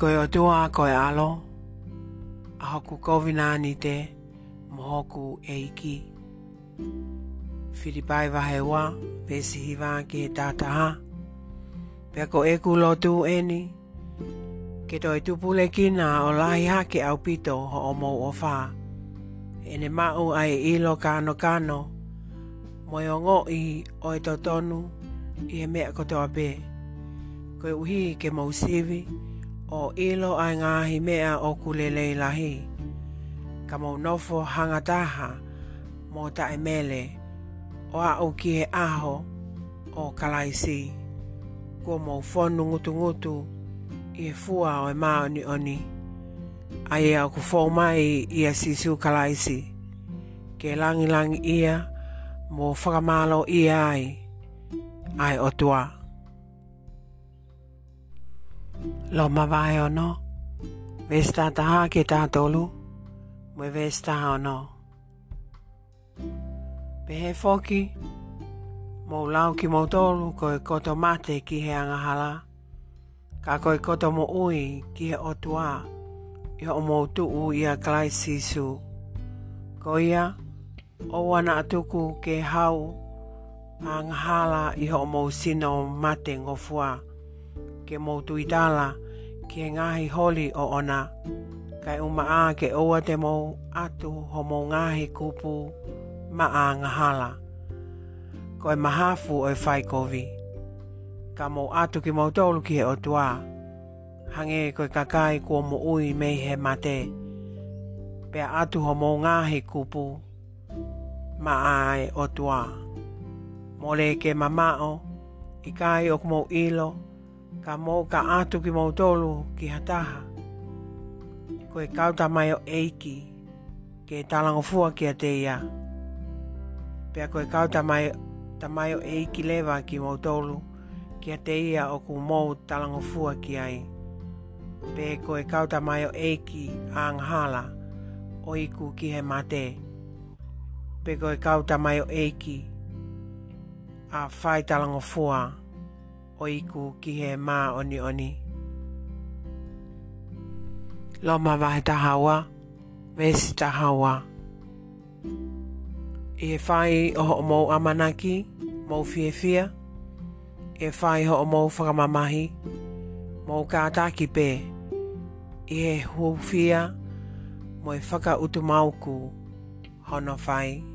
koe o tua koe alo, a hoku kovina ni te mohoku eiki. Filipai vahe wa, pesi hiwa ki he tataha. Peko e kulo tu eni, ke toi tupule kina o lahi hake au pito ho o mou o wha. E ne mau ai ilo kano kano, i o ngoi o e to tonu, i e mea koto a be. Koe uhi ke mou ke mou sivi, o ilo ai ngāhi mea o kulelei lahi. Ka mau nofo hangataha mō tae mele o a o kihe aho o kalaisi. Kua mau fonu ngutu ngutu i e fua o e maa oni oni. Ai e au ku fō mai i a sisu kalaisi. Ke langi langi ia mō whakamalo ia ai. Ai o tuaa. lo ma vai o no ve sta ta ha ke ta to lu me ve sta o no pe he foki mo lau ki mo to lu ko e koto mate ki he anga hala ka ko e koto mo ui ki he otua tua i o mo tu u a klai sisu ko ia o wana atuku ke hau anga hala i o mo sino mate ngofua ngofua ke motu itala ke ngahi holi o ona kai uma a ke oa te mo atu ho mo ngahi kupu ma a ngahala ko e mahafu o e fai kovi ka mo atu ki mautolu ki he o tua hange ko e kakai kua mo ui mei he mate pe atu ho mo ngahi kupu ma a e o tua mo ke mamao i kai o kumou ilo ka mō ka ātu ki mautolu ki hataha. Ko e kauta mai o eiki, ke e talango fua ki a te ia. Pea ko e kauta mai, ta mai o eiki lewa ki mautolu, ki a te ia o ku mō talango fua ki ai. Pe ko e kauta mai o eiki a anghala, o iku ki he mate. Pe ko e kauta mai o eiki, a whai talango fua ki oiku ki he mā oni oni. Loma vahe tahawa, vesi tahawa. I e whai o ho mou amanaki, mou fie fia. I e whai ho o mou whakamamahi, mou kātaki pē. I e hou fia, mou e whaka Hono whai.